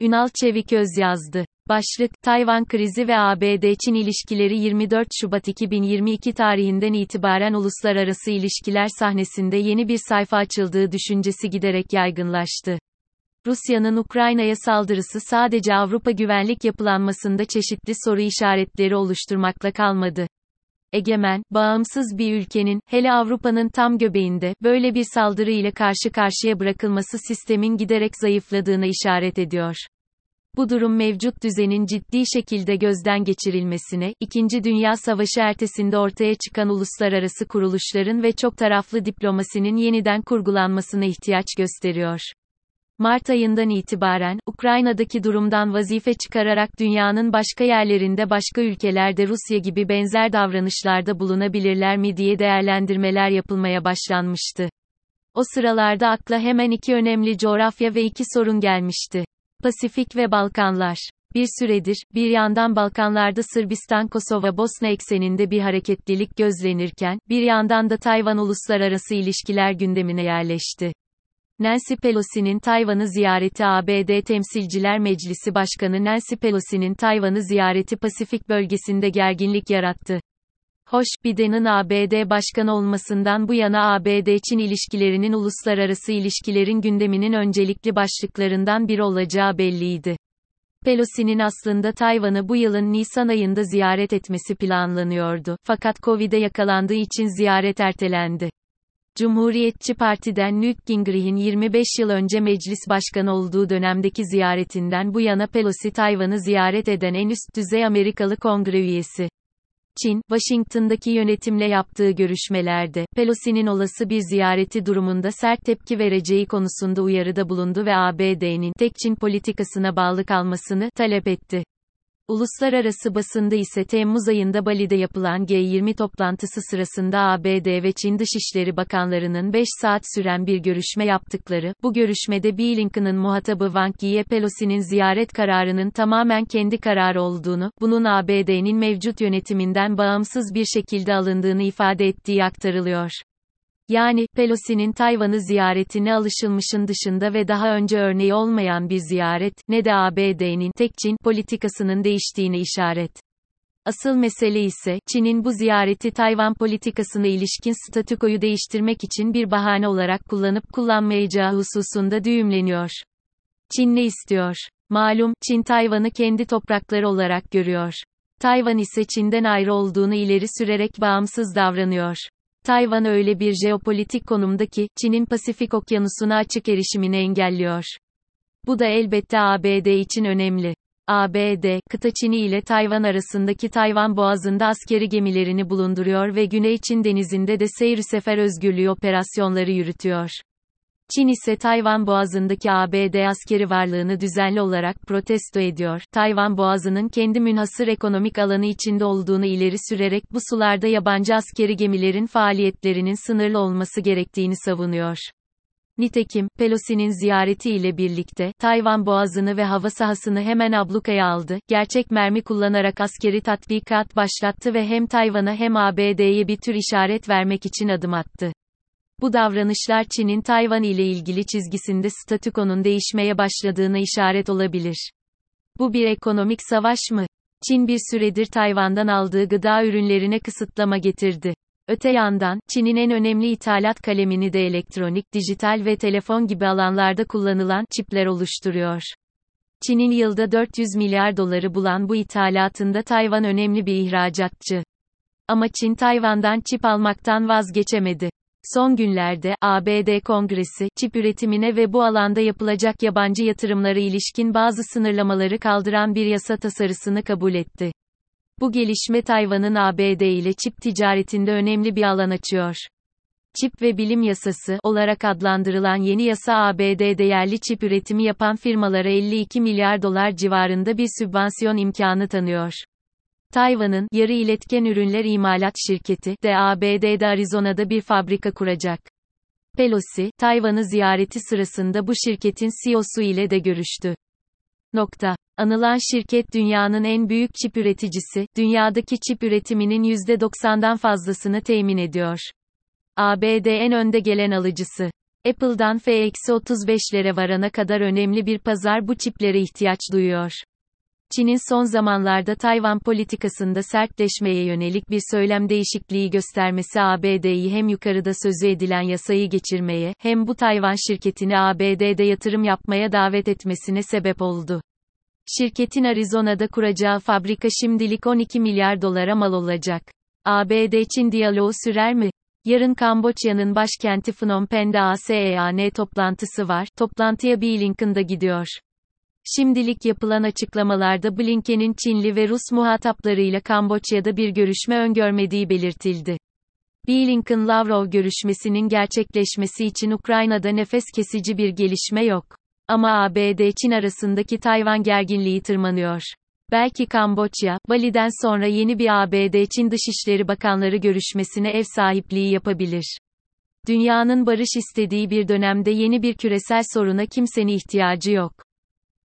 Ünal Çeviköz yazdı. Başlık, Tayvan krizi ve ABD-Çin ilişkileri 24 Şubat 2022 tarihinden itibaren uluslararası ilişkiler sahnesinde yeni bir sayfa açıldığı düşüncesi giderek yaygınlaştı. Rusya'nın Ukrayna'ya saldırısı sadece Avrupa güvenlik yapılanmasında çeşitli soru işaretleri oluşturmakla kalmadı. Egemen, bağımsız bir ülkenin, hele Avrupa'nın tam göbeğinde, böyle bir saldırı ile karşı karşıya bırakılması sistemin giderek zayıfladığına işaret ediyor. Bu durum mevcut düzenin ciddi şekilde gözden geçirilmesine, İkinci Dünya Savaşı ertesinde ortaya çıkan uluslararası kuruluşların ve çok taraflı diplomasinin yeniden kurgulanmasına ihtiyaç gösteriyor. Mart ayından itibaren, Ukrayna'daki durumdan vazife çıkararak dünyanın başka yerlerinde başka ülkelerde Rusya gibi benzer davranışlarda bulunabilirler mi diye değerlendirmeler yapılmaya başlanmıştı. O sıralarda akla hemen iki önemli coğrafya ve iki sorun gelmişti. Pasifik ve Balkanlar. Bir süredir, bir yandan Balkanlarda Sırbistan Kosova Bosna ekseninde bir hareketlilik gözlenirken, bir yandan da Tayvan uluslararası ilişkiler gündemine yerleşti. Nancy Pelosi'nin Tayvan'ı ziyareti ABD Temsilciler Meclisi Başkanı Nancy Pelosi'nin Tayvan'ı ziyareti Pasifik bölgesinde gerginlik yarattı. Hoş, Biden'ın ABD başkanı olmasından bu yana ABD-Çin ilişkilerinin uluslararası ilişkilerin gündeminin öncelikli başlıklarından biri olacağı belliydi. Pelosi'nin aslında Tayvan'ı bu yılın Nisan ayında ziyaret etmesi planlanıyordu, fakat Covid'e yakalandığı için ziyaret ertelendi. Cumhuriyetçi Parti'den Newt Gingrich'in 25 yıl önce meclis başkanı olduğu dönemdeki ziyaretinden bu yana Pelosi Tayvan'ı ziyaret eden en üst düzey Amerikalı kongre üyesi. Çin, Washington'daki yönetimle yaptığı görüşmelerde, Pelosi'nin olası bir ziyareti durumunda sert tepki vereceği konusunda uyarıda bulundu ve ABD'nin tek Çin politikasına bağlı kalmasını talep etti. Uluslararası basında ise Temmuz ayında Bali'de yapılan G20 toplantısı sırasında ABD ve Çin Dışişleri Bakanlarının 5 saat süren bir görüşme yaptıkları, bu görüşmede Blinken'ın muhatabı Wang Yi'ye Pelosi'nin ziyaret kararının tamamen kendi kararı olduğunu, bunun ABD'nin mevcut yönetiminden bağımsız bir şekilde alındığını ifade ettiği aktarılıyor. Yani, Pelosi'nin Tayvan'ı ziyaretine alışılmışın dışında ve daha önce örneği olmayan bir ziyaret, ne de ABD'nin tek Çin politikasının değiştiğini işaret. Asıl mesele ise, Çin'in bu ziyareti Tayvan politikasına ilişkin statükoyu değiştirmek için bir bahane olarak kullanıp kullanmayacağı hususunda düğümleniyor. Çin ne istiyor? Malum, Çin Tayvan'ı kendi toprakları olarak görüyor. Tayvan ise Çin'den ayrı olduğunu ileri sürerek bağımsız davranıyor. Tayvan öyle bir jeopolitik konumda ki, Çin'in Pasifik Okyanusu'na açık erişimini engelliyor. Bu da elbette ABD için önemli. ABD, kıta Çin'i ile Tayvan arasındaki Tayvan Boğazı'nda askeri gemilerini bulunduruyor ve Güney Çin Denizi'nde de seyir sefer özgürlüğü operasyonları yürütüyor. Çin ise Tayvan Boğazı'ndaki ABD askeri varlığını düzenli olarak protesto ediyor. Tayvan Boğazı'nın kendi münhasır ekonomik alanı içinde olduğunu ileri sürerek bu sularda yabancı askeri gemilerin faaliyetlerinin sınırlı olması gerektiğini savunuyor. Nitekim, Pelosi'nin ziyareti ile birlikte, Tayvan boğazını ve hava sahasını hemen ablukaya aldı, gerçek mermi kullanarak askeri tatbikat başlattı ve hem Tayvan'a hem ABD'ye bir tür işaret vermek için adım attı. Bu davranışlar Çin'in Tayvan ile ilgili çizgisinde statükonun değişmeye başladığına işaret olabilir. Bu bir ekonomik savaş mı? Çin bir süredir Tayvan'dan aldığı gıda ürünlerine kısıtlama getirdi. Öte yandan, Çin'in en önemli ithalat kalemini de elektronik, dijital ve telefon gibi alanlarda kullanılan çipler oluşturuyor. Çin'in yılda 400 milyar doları bulan bu ithalatında Tayvan önemli bir ihracatçı. Ama Çin Tayvan'dan çip almaktan vazgeçemedi. Son günlerde, ABD Kongresi, çip üretimine ve bu alanda yapılacak yabancı yatırımlara ilişkin bazı sınırlamaları kaldıran bir yasa tasarısını kabul etti. Bu gelişme Tayvan'ın ABD ile çip ticaretinde önemli bir alan açıyor. Çip ve bilim yasası olarak adlandırılan yeni yasa ABD'de yerli çip üretimi yapan firmalara 52 milyar dolar civarında bir sübvansiyon imkanı tanıyor. Tayvan'ın yarı iletken ürünler imalat şirketi de ABD'de Arizona'da bir fabrika kuracak. Pelosi, Tayvan'ı ziyareti sırasında bu şirketin CEO'su ile de görüştü. Nokta. Anılan şirket dünyanın en büyük çip üreticisi, dünyadaki çip üretiminin %90'dan fazlasını temin ediyor. ABD en önde gelen alıcısı. Apple'dan F-35'lere varana kadar önemli bir pazar bu çiplere ihtiyaç duyuyor. Çin'in son zamanlarda Tayvan politikasında sertleşmeye yönelik bir söylem değişikliği göstermesi ABD'yi hem yukarıda sözü edilen yasayı geçirmeye, hem bu Tayvan şirketini ABD'de yatırım yapmaya davet etmesine sebep oldu. Şirketin Arizona'da kuracağı fabrika şimdilik 12 milyar dolara mal olacak. ABD-Çin diyaloğu sürer mi? Yarın Kamboçya'nın başkenti Phnom Penh'de ASEAN toplantısı var. Toplantıya Bill Lincoln da gidiyor. Şimdilik yapılan açıklamalarda Blinken'in Çinli ve Rus muhataplarıyla Kamboçya'da bir görüşme öngörmediği belirtildi. Blinken-Lavrov görüşmesinin gerçekleşmesi için Ukrayna'da nefes kesici bir gelişme yok. Ama ABD-Çin arasındaki Tayvan gerginliği tırmanıyor. Belki Kamboçya, Bali'den sonra yeni bir ABD-Çin Dışişleri Bakanları görüşmesine ev sahipliği yapabilir. Dünyanın barış istediği bir dönemde yeni bir küresel soruna kimsenin ihtiyacı yok.